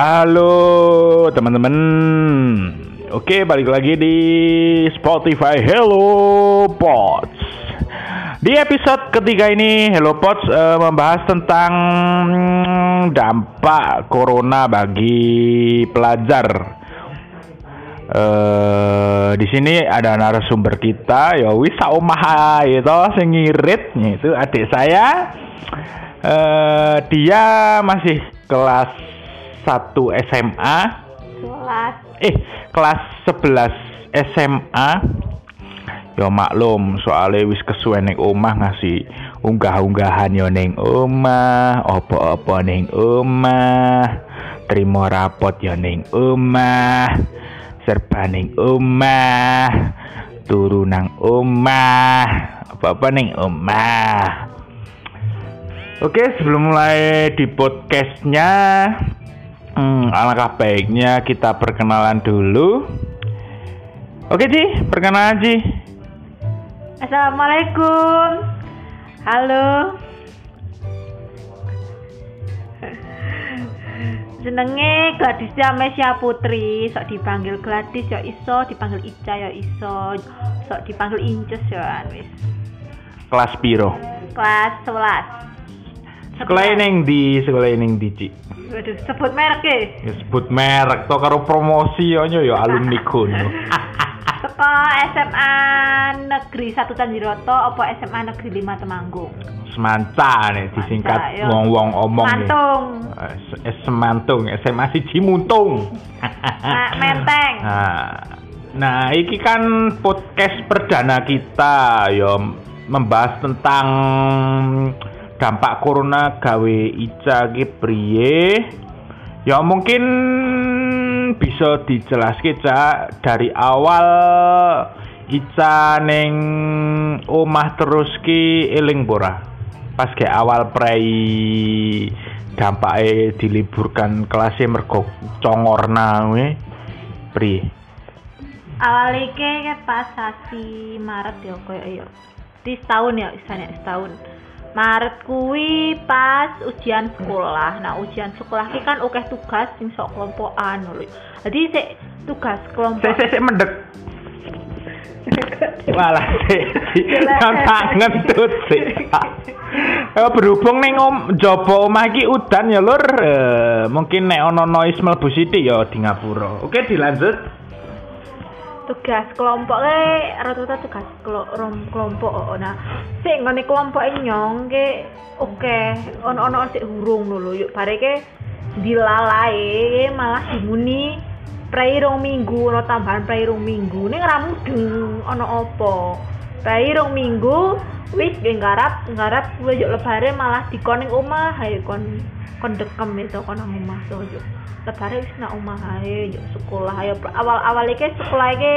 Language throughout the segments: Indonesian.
Halo teman-teman. Oke, balik lagi di Spotify Hello Pots. Di episode ketiga ini Hello Pots eh, membahas tentang dampak corona bagi pelajar. Eh di sini ada narasumber kita ya wis omah itu sing ngirit itu adik saya. Eh dia masih kelas 1 SMA. Kelas Eh, kelas 11 SMA. Ya maklum, soalnya wis kesuwen ning omah ngasih unggah-unggahan yo ning omah, apa-apa ning omah. Terima rapot yo ning omah. Serba ning omah. Turu nang omah. Apa-apa ning omah. Oke, sebelum mulai di podcastnya, hmm, alangkah baiknya kita perkenalan dulu. Oke, Ci, perkenalan, Ci. Assalamualaikum Halo Jenenge Gladys Mesia Putri Sok dipanggil Gladys ya iso Dipanggil Ica ya iso Sok dipanggil Inces ya wis Kelas piro? Kelas 11 Sekolah ning di sekolah ning di, Ci. Waduh sebut merek ya Ya sebut merek to karo promosi yo yo alumni kono. Seko SMA Negeri 1 Tanjiroto Apa SMA Negeri 5 Temanggung Semanca nih disingkat Semanca, yo. wong-wong omong nih. Mantung Eh, Semantung, SMA siji Muntung. Mak Menteng Nah, nah, iki kan podcast perdana kita ya membahas tentang dampak corona gawe Ica ki priye. Ya mungkin bisa dijelaske Cak dari awal Ica ning omah terus ki eling pora. Pas ke awal prei dampake diliburkan kelasnya mergo congorna kuwi priye? awal kan pas sasi Maret ya koyo ya di setahun ya istilahnya setahun Maret kuwi pas ujian sekolah nah ujian sekolah ki kan oke tugas sing sok kelompokan lho jadi sik tugas kelompok Saya saya mendek. Walah sih, tak ngentut sih. Eh, berhubung ning om jaba omah iki udan ya lur, Eh, mungkin nek ono noise mlebu sithik ya di ngapura. Oke, dilanjut. Tugas kelompok le rata-rata tugas kelompok oh, nah. Sik ngene kelompok nyong ke oke ono-ono sik hurung lho yuk bareke dilalai malah dimuni prei rong minggu ono tambahan prei rong minggu. Ning ora mudeng ono apa prei rong minggu wis nggarap nggarap yuk lebare malah dikon ning omah ayo kon kon dekem itu kon nang omah so yuk lebare wis nang omah ae yuk sekolah ayo awal-awal iki sekolah iki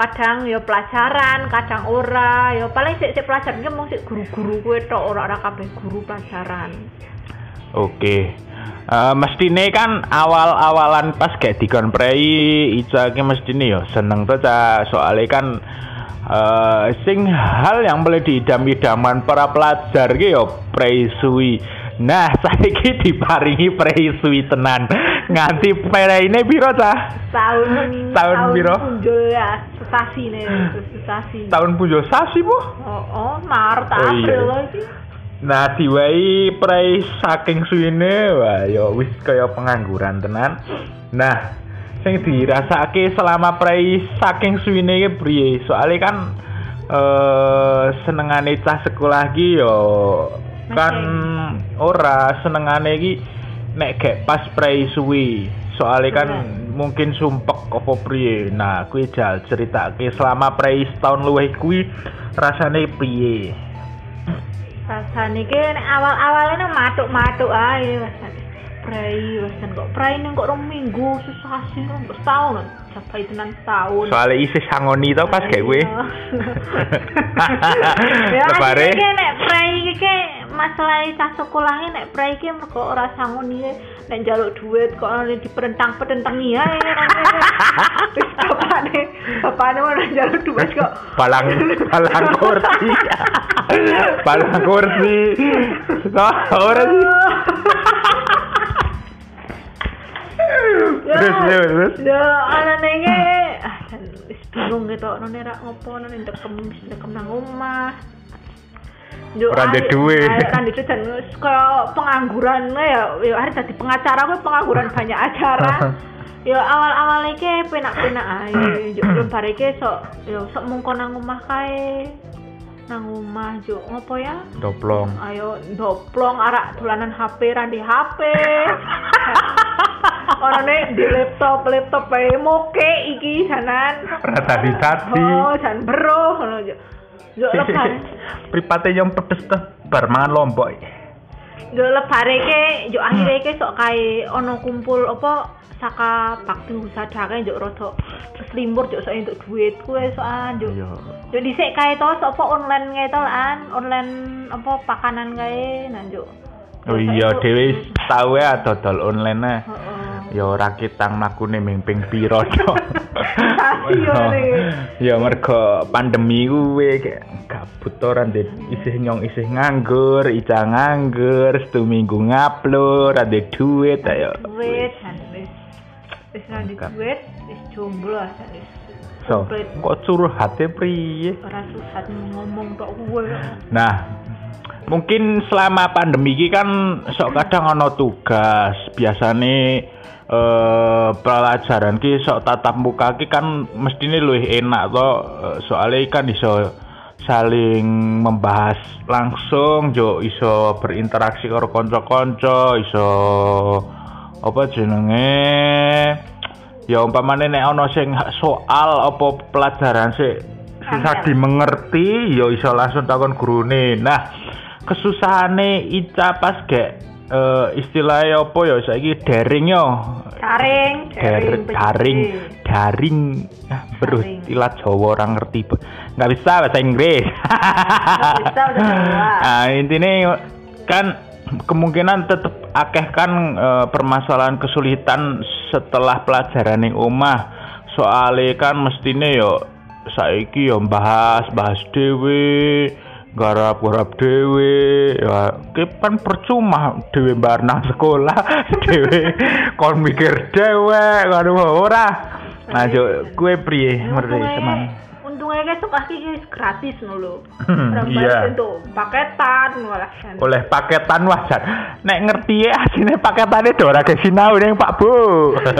kadang ya pelajaran, kadang ora, ya paling sik sik pelajaran mung sik guru-guru kuwi tok ora ora kabeh guru pelajaran. Oke. Eh mestine kan awal-awalan pas gak dikon prei Ica ki mestine ya seneng to Cak. soalnya kan eh sing hal yang boleh diidam-idaman para pelajar ki ya prei suwi. Nah, saiki diparingi prei suwi tenan. Nganti preine piro Cah? Tahun Tahun piro? punjul ya, sesasi nih, sesasi. Tahun pujo sasi Bu. Oh, oh, Maret Oh, iya. April lagi. Nah, diwai prei saking suwine wah ya wis kaya pengangguran tenan. Nah, sing dirasake selama prei saking suwine iki priye? Soale kan eh senengane cah sekolah ki ya kan ora senengane iki nek gek pas prei suwi. Soale kan Bener. mungkin sumpek apa priye. Nah, kuwi jal ceritake selama prei setahun luwih kuwi rasane priye? Rasane ki awal-awalnya matuk-matuk ae. Prai, rasane kok prai ning kok rong minggu sesasi rong setahun. Sampai tenan setahun. Soale isih sangoni to pas kayak gue. ya Lebare. iki nek prei iki masalah cah sekolahnya nek prei iki mergo ora sangun iki nek njaluk duit kok ora diperentang-perentangi ae wis bapakne bapakne ora njaluk duit kok balang balang kursi. balang kursi. Ora sih? terus terus terus Ya, anane ge jan wis bingung gitu none ra ngopo none ndekem ndekem nang omah. Yo Ora ndek ayo- duwe. ayo, Ora ndek duwe jan wis kaya pengangguran ya yo hari dadi pengacara kuwi pengangguran banyak acara. Yo awal-awal iki penak-penak ae, yo yo bare iki sok yo sok mungkon nang omah kae. Nang omah yo ngopo ya? doplong ayo doplong arak dolanan HP ra di HP orane di laptop laptop ae moke iki sanan Ora tadi-tadi. oh jan bro ngono yo yo lebar. Pripate yang pedes teh bar mangan lombok. Yo lebare ke yo akhire ke sok kae ono kumpul apa saka bakti usadake yo rada selimbur yo sok entuk duit kuwe sokan yo iya. yo dhisik kae to sok apa online kae to lan online apa pakanan kae nah yo oh iya dhewe tau ya dodol online nah Heeh. ya ora kitang makune ming ping to Nih. ya mergo pandemi kuwe kayak gabut ora ndek isih nyong isih nganggur ica nganggur setu minggu ngupload ndek duit ayo. Duit wis. wis. Nanti Mantap. duit wis jomblo wis. So kok curhate priye? Ora susah ngomong tok gue Nah, mungkin selama pandemi ini kan sok kadang ono tugas. Biasane eh pelajaran ki sok tatap muka ki kan mestine luwih enak to. Eh, Soalnya kan iso saling membahas langsung, jo iso berinteraksi karo kanca-kanca, iso apa jenenge? Ya umpamane nek ana sing soal apa pelajaran sih susah dimengerti ya iso langsung takon gurune. Nah kesusahane Ica pas gek eh, istilahnya apa ya? Saiki daring yo daring Dar- daring daring ah, bro Daring. istilah Jawa orang ngerti nggak bisa bahasa Inggris. Bisa, nah intinya kan kemungkinan tetap akeh kan eh, permasalahan kesulitan setelah pelajaran yang omah. Soalnya kan mestinya yo saiki yo bahas bahas dewe garap-garap dewe ya kan percuma dewe bar nang sekolah dewe kon mikir dewe ngono ora. Nah kue priye ngerti untungnya kayak suka kiki gratis nulu. Hmm, Orang iya. untuk paketan malah kan. Oleh paketan wajar. Nek ngerti ya asine paketane do ora ke sinau ning Pak Bu.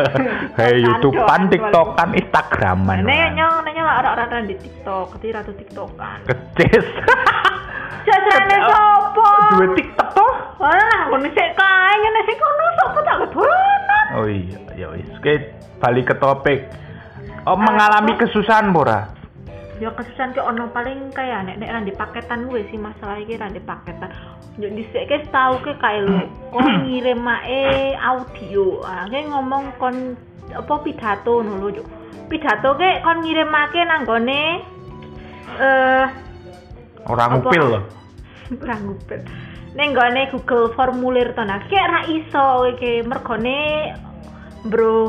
Hei YouTubean TikTokan Instagraman. Nek nyong nek nyong orang-orang di TikTok, ketir ratu TikTokan. kecis. Jasane sopo? duwe TikTok toh Wah, ngono sik kae ngene sik kono sopo tak kedolanan. oh iya ya wis Oke, balik ke topik. Oh mengalami kesusahan ora Ya kesusahan ke ono paling kaya nek nek di paketan gue sih masalah iki di paketan. Yo dhisik ke tau ke kae lho, kon ngirim mae audio. Ah, ngomong kon apa pidato ngono lho. Pidato ke kon ngirimake nang gone eh orang Apa? ngupil loh ora ngupil. Ning gone Google formulir to nah, kayak ra iso iki mergone bro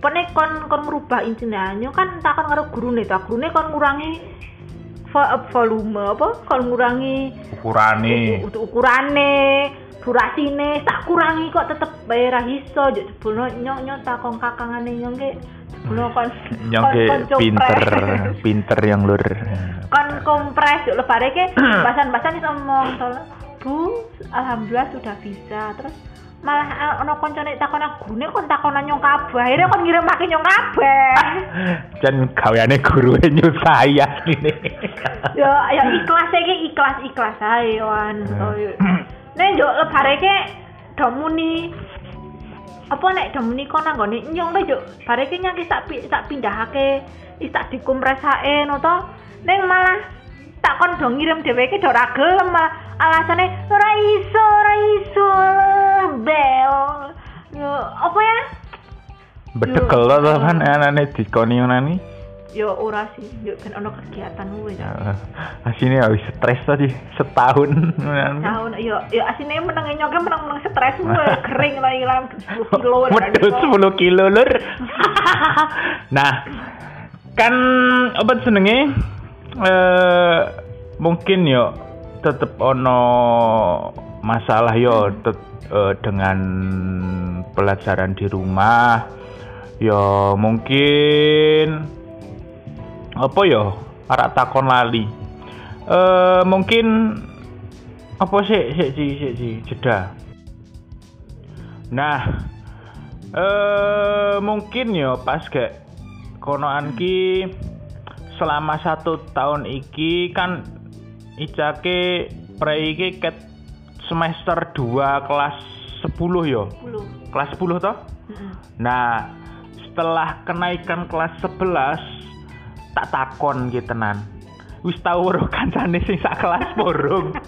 pene kon kon merubah intinanya kan takon karo gurune ta. Gurune kon ngurangi vo- volume apa? Kon ngurangi ukurane. ukurane durasine tak kurangi kok tetep bae ra iso. Yo jebulno nyok nyok takon kakangane nyong ke. Jebulno kon kon- pinter pinter yang lur. Kon kompres yuk lebare ke. Bahasan-bahasan itu ngomong bu alhamdulillah sudah bisa. Terus malah eh, ono koncone takon gurune kon takonan nyong kabeh akhirnya kon ngirim make nyong kabeh. Jan gaweane guru nyusahi asline ya ya ikhlas iki ikhlas ikhlas ae wan. Nek yo lebare ke domuni apa nek domuni kon nanggone nyong le yo bare ke nyang pi- sak pindahake wis tak dikompresake no to. Ning malah tak kon do ngirim dheweke do ora gelem malah alasane ora iso ora iso bel. Yo apa ya? Bedekel to kan anane dikoni nani yo ora sih. Yo ben ono kegiatan kuwi ya asine wis stres tadi setahun. Tahun yo yo asine meneng nyoke meneng meneng stres gue kering lah ilang 10 kilo Wedhus 10 kilo lur. nah, kan apa jenenge? Eh mungkin yo tetep ono masalah yo tet- eh, dengan pelajaran di rumah Ya mungkin apa ya? Arak takon lali. Eh mungkin apa sih sih sih sih sih jeda. Nah, eh mungkin ya pas kayak konoan ki selama satu tahun iki kan icake pre iki ket semester 2 kelas 10 yo. 10. Kelas 10 toh? Heeh. Nah, setelah kenaikan kelas 11 tak takon gitu tenan. Wis tau weruh kancane sing sak kelas borong.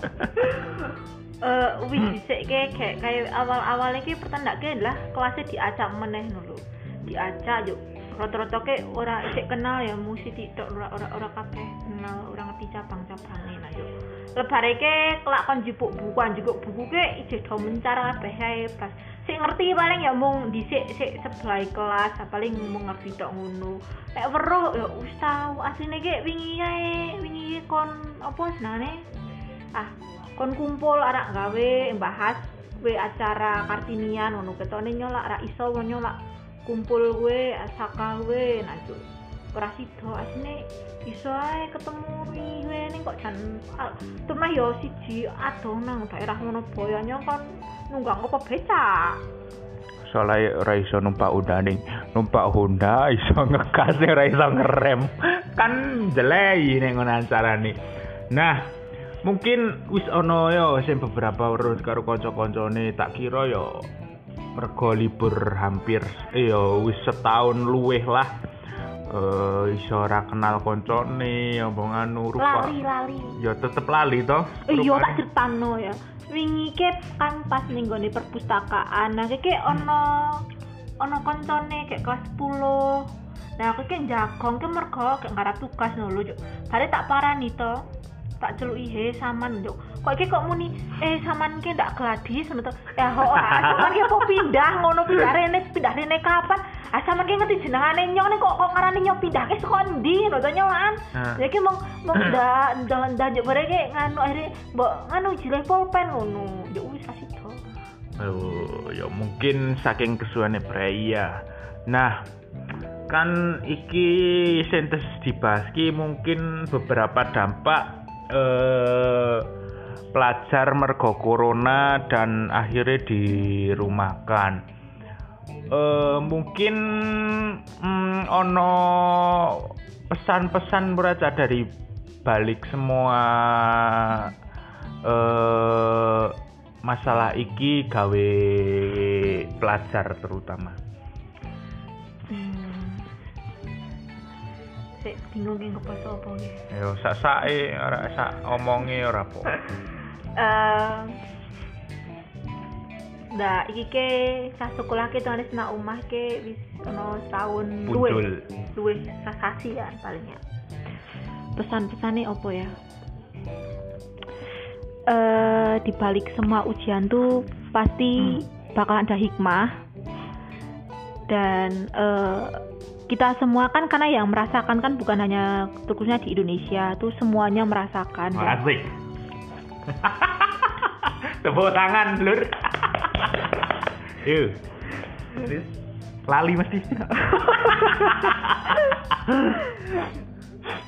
Eh wis dhisik kayak kayak awal-awal iki pertandake lah kelasnya diacak meneh dulu. Diacak yuk rata-rata ke ora isik kenal ya mesti tidak ora ora ora kabeh kenal ora ngerti cabang-cabange nah yuk. Lebare ke kelak kon jupuk buku kan juga buku ke ije do mencar ae pas sik ngerti paling ya mung dhisik sik sebelah kelas paling mung ngerti tok ngono. Nek weruh ya wis tau asline ke wingi kae wingi kon apa senane ah kon kumpul arak gawe bahas we acara kartinian ngono ketone nyolak ra iso nyolak kumpul gue saka gue nah cuk ora sida asine iso ae ketemu gue ning kok jan al- terus yo siji adoh nang daerah ngono boyanya kan nunggang apa becak Soalnya ora iso numpak ning numpak Honda iso ngegas ora iso ngerem. Kan jelei ning ngono acarane. Nah, mungkin wis ono yo sing beberapa urut karo kanca-kancane tak kira yo mergo libur hampir eh yo wis setahun luweh lah. Eh iso ora kenal kancane apa nganu rupa. lali lali Ya tetep lali toh. Eh, iya tak critano ya. Wingi ke kan pas ning gone perpustakaan. Nah, iki ono ono koncone kayak kelas 10. Nah, aku ki jagong ke mergo kayak ngarap tugas Juk. Bare tak parani to. Tak celuki he saman, Juk. Kok iki kok muni eh saman ki ndak gladi ngono to. Ya ho, ah, saman ki apa pindah ngono pindah rene pindah rene kapan? Ah saman ki ngerti jenengane nyong nih kok kok ngarani nyong pindah ke saka ndi ngono to nyolan. Nah. Ya ki mong mong ndak ndak ndak juk bare ki nganu akhirnya mbok nganu jileh pulpen ngono. Ya wis kasih to. Oh, ya mungkin saking kesuane Freya. Nah, kan iki sentes dibahas ki mungkin beberapa dampak eh pelajar mergo corona dan akhirnya dirumahkan. Eh mungkin mm, ono pesan-pesan beraca dari balik semua eh masalah iki gawe pelajar terutama. Sik bingung ki ngepas apa ki. Ya sak sake ora sak omonge ora apa. Eh Nah, iki ke sah sekolah ke tulis nak omah ke wis ono setahun. Punjul. luwih sasasi kan palingnya pesan-pesannya apa ya eh di balik semua ujian tuh pasti bakal ada hikmah dan eh kita semua kan karena yang merasakan kan bukan hanya terkhususnya di Indonesia tuh semuanya merasakan Makasih. Tepuk tangan, Lur. Yuk. Lali mesti.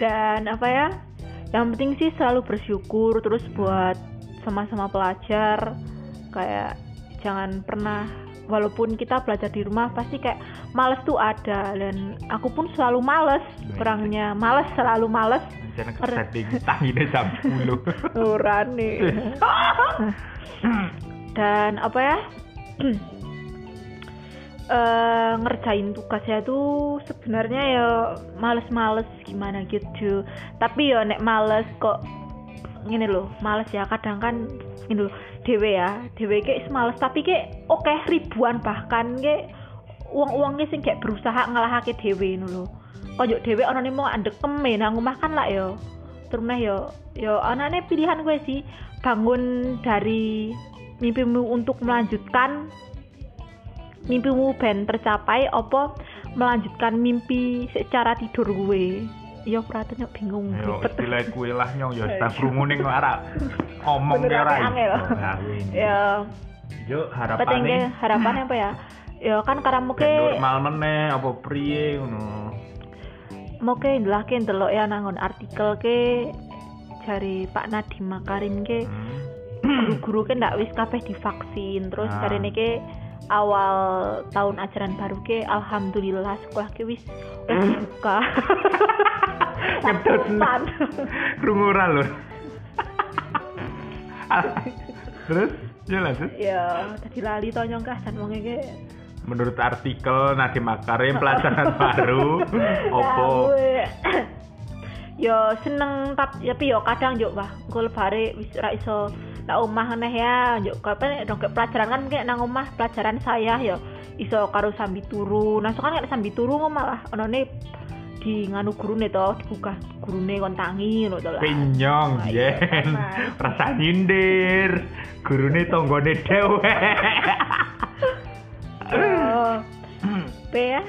dan apa ya yang penting sih selalu bersyukur terus buat sama-sama pelajar kayak jangan pernah walaupun kita belajar di rumah pasti kayak males tuh ada. Dan aku pun selalu males orangnya males selalu males. Jangan kesetting tangine jam 10. nurani dan apa ya? Eh ngerjain tugasnya tuh sebenarnya ya males-males gimana gitu. Tapi ya nek males kok gini loh males ya. Kadang kan ini loh dewe ya dewe kayak males tapi kayak oke ribuan bahkan kayak uang-uangnya sing kayak berusaha ngalahake dewe ini loh kok dewe orang mau andekem nang omah kan lah yo. Terus yo. Yo anaknya pilihan gue sih bangun dari mimpimu untuk melanjutkan mimpimu ben tercapai apa melanjutkan mimpi secara tidur gue ya perhatiannya bingung Yo istilah kue lah nyong yo tak krungu ning ora omong Bener ora angel. iso. Nah, ini. ya Yo penting harapannya harapannya apa ya ya kan karena mungkin normal meneh apa priye ngono. mungkin ndelok ke ndelok ya nangon artikel ke jari Pak Nadiem Makarim ke Hmm. guru-guru ke ndak wis kabeh divaksin terus Ah. karena ke awal tahun ajaran baru ke alhamdulillah sekolah ke wis wis buka Ngedot. Krungu ora lho. Terus? Ya lanjut. ya tadi lali to nyong kasan wong iki Menurut artikel Nadiem Makarim pelajaran baru. Opo? Ya, yo seneng tapi tapi yo kadang yo wah engko lebare wis ra iso nak omah neh ya. Yo kapan dong kayak pelajaran kan kayak nang omah pelajaran saya yo iso karo sambi turu. Nah so kan sambi turu malah onone di nganu gurune to dibuka gurune kon tangi ngono to lah Pinyong iya, yen. panas. Rasa nyindir. Gurune tanggane dhewek. Oh. Pe ya.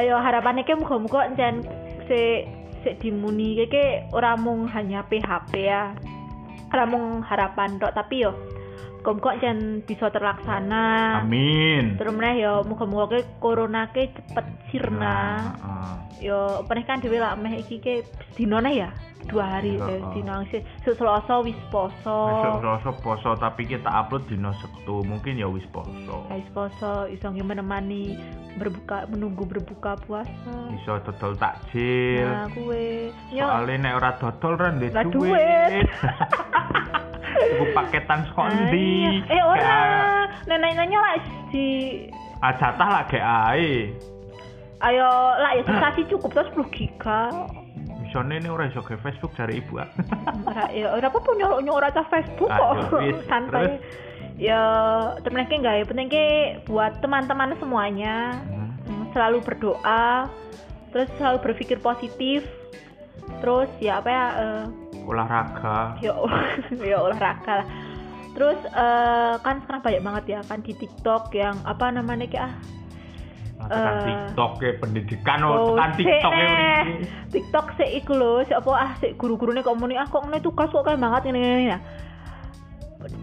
Hayo harapannya ke muga-muga encen se se dimuni ke ke ora mung hanya PHP ya. Ora mung harapan tok tapi yo muga-muga encen bisa terlaksana. Amin. Terus meneh yo muga-muga ke corona ke cepet sirna. Heeh. Yo peneh kan dhewe lak meh iki ke dino ya. Dua hari eh, Heeh. dino sih Selasa wis poso. Rasa poso tapi kita upload dino Sabtu, mungkin ya wis poso. Wis poso iso menemani berbuka menunggu berbuka puasa. Iso dodol takjil. Nah, kue. Yo, Soale nek ora dodol Ra duit. Iku paketan iya. Eh ora. Nenek-neneknya lah di Ah jatah lah gek ae. ayo lah ya sensasi cukup terus 10 giga. Misone ini ora iso Facebook cari ibu ah. Ya ora apa nyolok nyolok aja Facebook kok. Santai. Ya, temen ke enggak ya penting buat teman-teman semuanya Hmm. mm, selalu berdoa, terus selalu berpikir positif. Terus ya apa ya eh, Olahraga. ya ya olahraga lah terus eh, kan sekarang banyak banget ya kan di TikTok yang apa namanya kayak ah Tekan Eh. TikTok ya pendidikan oh, tekan sik, TikTok ya mriki. TikTok sih iku lho sik apa ah sik guru-gurune kok muni ah kok ngene tugas kok kayak banget ngene ngene ya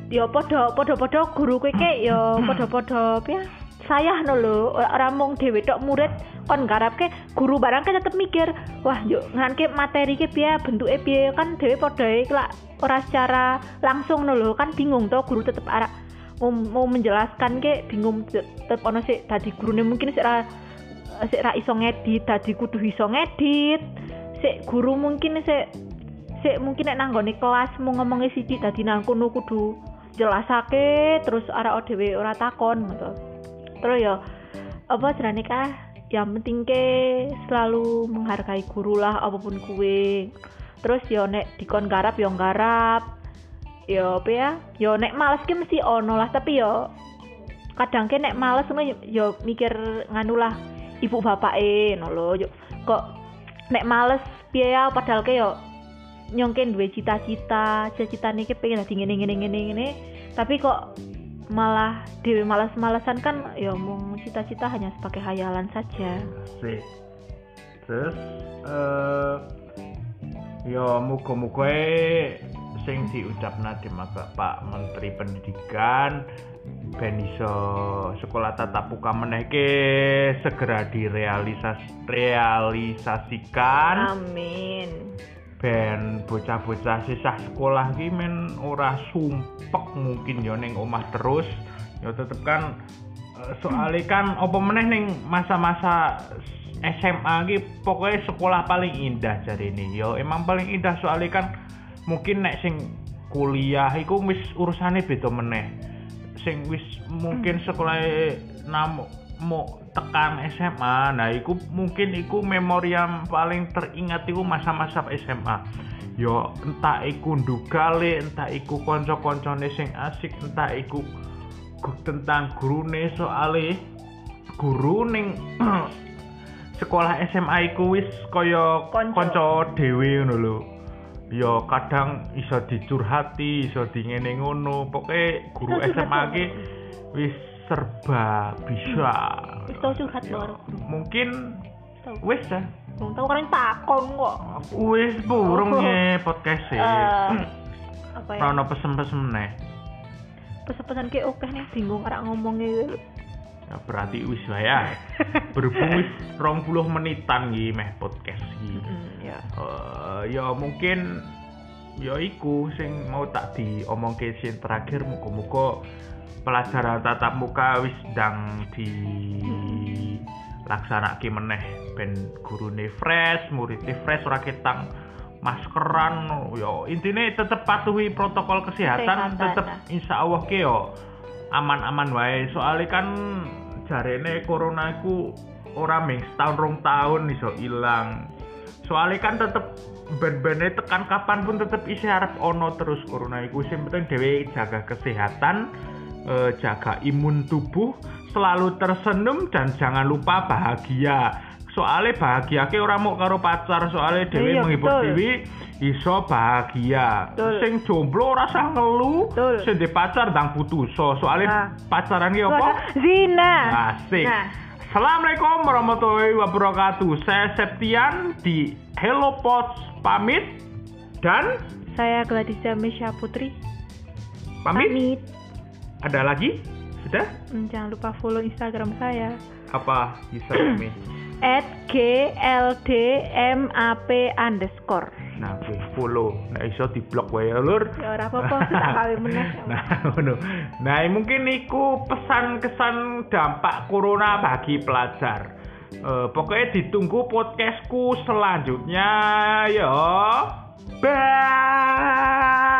ya podo podo podo guru kowe ke ya podo podo ya saya no lho ora mung dhewe tok murid kon garap ke guru barang ke tetep mikir wah yuk nganke materi ke piye bentuke piye? Kan dhewe podo e lak ora secara langsung no lho kan bingung to guru tetep arah mau, mau menjelaskan ke bingung tetep ono sik dadi gurune mungkin sik ra ra iso ngedit dadi kudu iso ngedit. Sik guru mungkin sik sik mungkin nek nanggone kelas mau ngomongnya sithik dadi nang kudu jelasake terus arek dhewe ora takon gitu. Terus ya apa jenenge kah? Yang penting ke selalu menghargai guru lah apa pun kue terus ya nek dikon garap ya garap ya apa ya? Ya nek males ki mesti ono lah tapi ya kadang ke nek males ya- ya mikir nganu lah ibu bapak e no lho. Yo kok nek males piye ya? Padahal ke yo nyongken duwe cita-cita cita-citane ki pengen dadi ngene ngene ngene ngene. Tapi kok malah dewe malas-malasan kan ya mung cita-cita hanya sebagai hayalan saja. Sik. Terus eh ya muga-muga e sing diucapna di Bapak Menteri Pendidikan ben iso sekolah tatap muka menehke segera direalisas realisasikan. Amin ben bocah-bocah sisah sekolah ki men ora sumpek mungkin yo ning omah terus. Ya tetep kan eh, soalnya kan apa meneh ning masa-masa SMA ki pokoknya sekolah paling indah jadi ini yo emang paling indah soalnya kan mungkin nek sing kuliah iku wis urusane beda meneh. Sing wis mungkin sekolah namu mau tekan SMA nah iku mungkin iku memori yang paling teringat iku masa-masa SMA yo entah iku ndugale entah iku konco-koncone sing asik entah iku tentang gurune soale guru ning sekolah SMA iku wis kaya Konco. kanca dhewe ngono lho. Ya kadang iso dicurhati iso di ngene ngono. Pokoke guru SMA ki wis serba bisa. Wis tau curhat mungkin wis ya. Belum tahu kan takon kok. Wis burung Oh. ya podcast e. Eh, apa ya? Ono pesen-pesen meneh pesan-pesan kayak oke nih bingung arek ngomongnya Ya, berarti wis ya. Berhubung wis 20 menitan iki meh podcast iki. Ya. Eh, ya mungkin ya iku sing mau tak diomongke sing terakhir muga-muga pelajaran tatap muka wis ndang di laksanake meneh. Ben gurune fresh, muridnya fresh ora ketang maskeran. Yo intine tetep patuhi protokol kesehatan Kesehatan, tetep insya Allah ke yo aman-aman wae. Soalnya kan jarene corona iku ora ming setahun rong tahun iso ilang. Soalnya kan tetep ben-bene tekan kapan pun tetep isi harap ono terus corona iku. Sing penting dhewe jaga kesehatan eh, jaga imun tubuh selalu tersenyum dan jangan lupa bahagia soalnya bahagia ke ora mau karo pacar soalnya dhewe Iya, menghibur betul. dhewe iso bahagia Betul. sing jomblo ora usah ngelu Betul. sing di pacar ndang putuso soalnya Nah. pacaran ki apa Zina. Asik. Nah. Assalamualaikum warahmatullahi wabarakatuh. Saya Septian di Hello Pots pamit dan Saya Gladisa Mesha Putri. pamit. Ada lagi? Sudah? Hmm, Jangan lupa follow Instagram saya Apa username? at gldmap underscore. Nah, gue follow. Nah, iso di blok wae ya, lur. Ya ora apa-apa, tak kawin meneh. Nah, ngono. Nah, mungkin iku pesan-kesan dampak corona bagi pelajar. Eh, pokoknya ditunggu podcastku selanjutnya ya. Bye.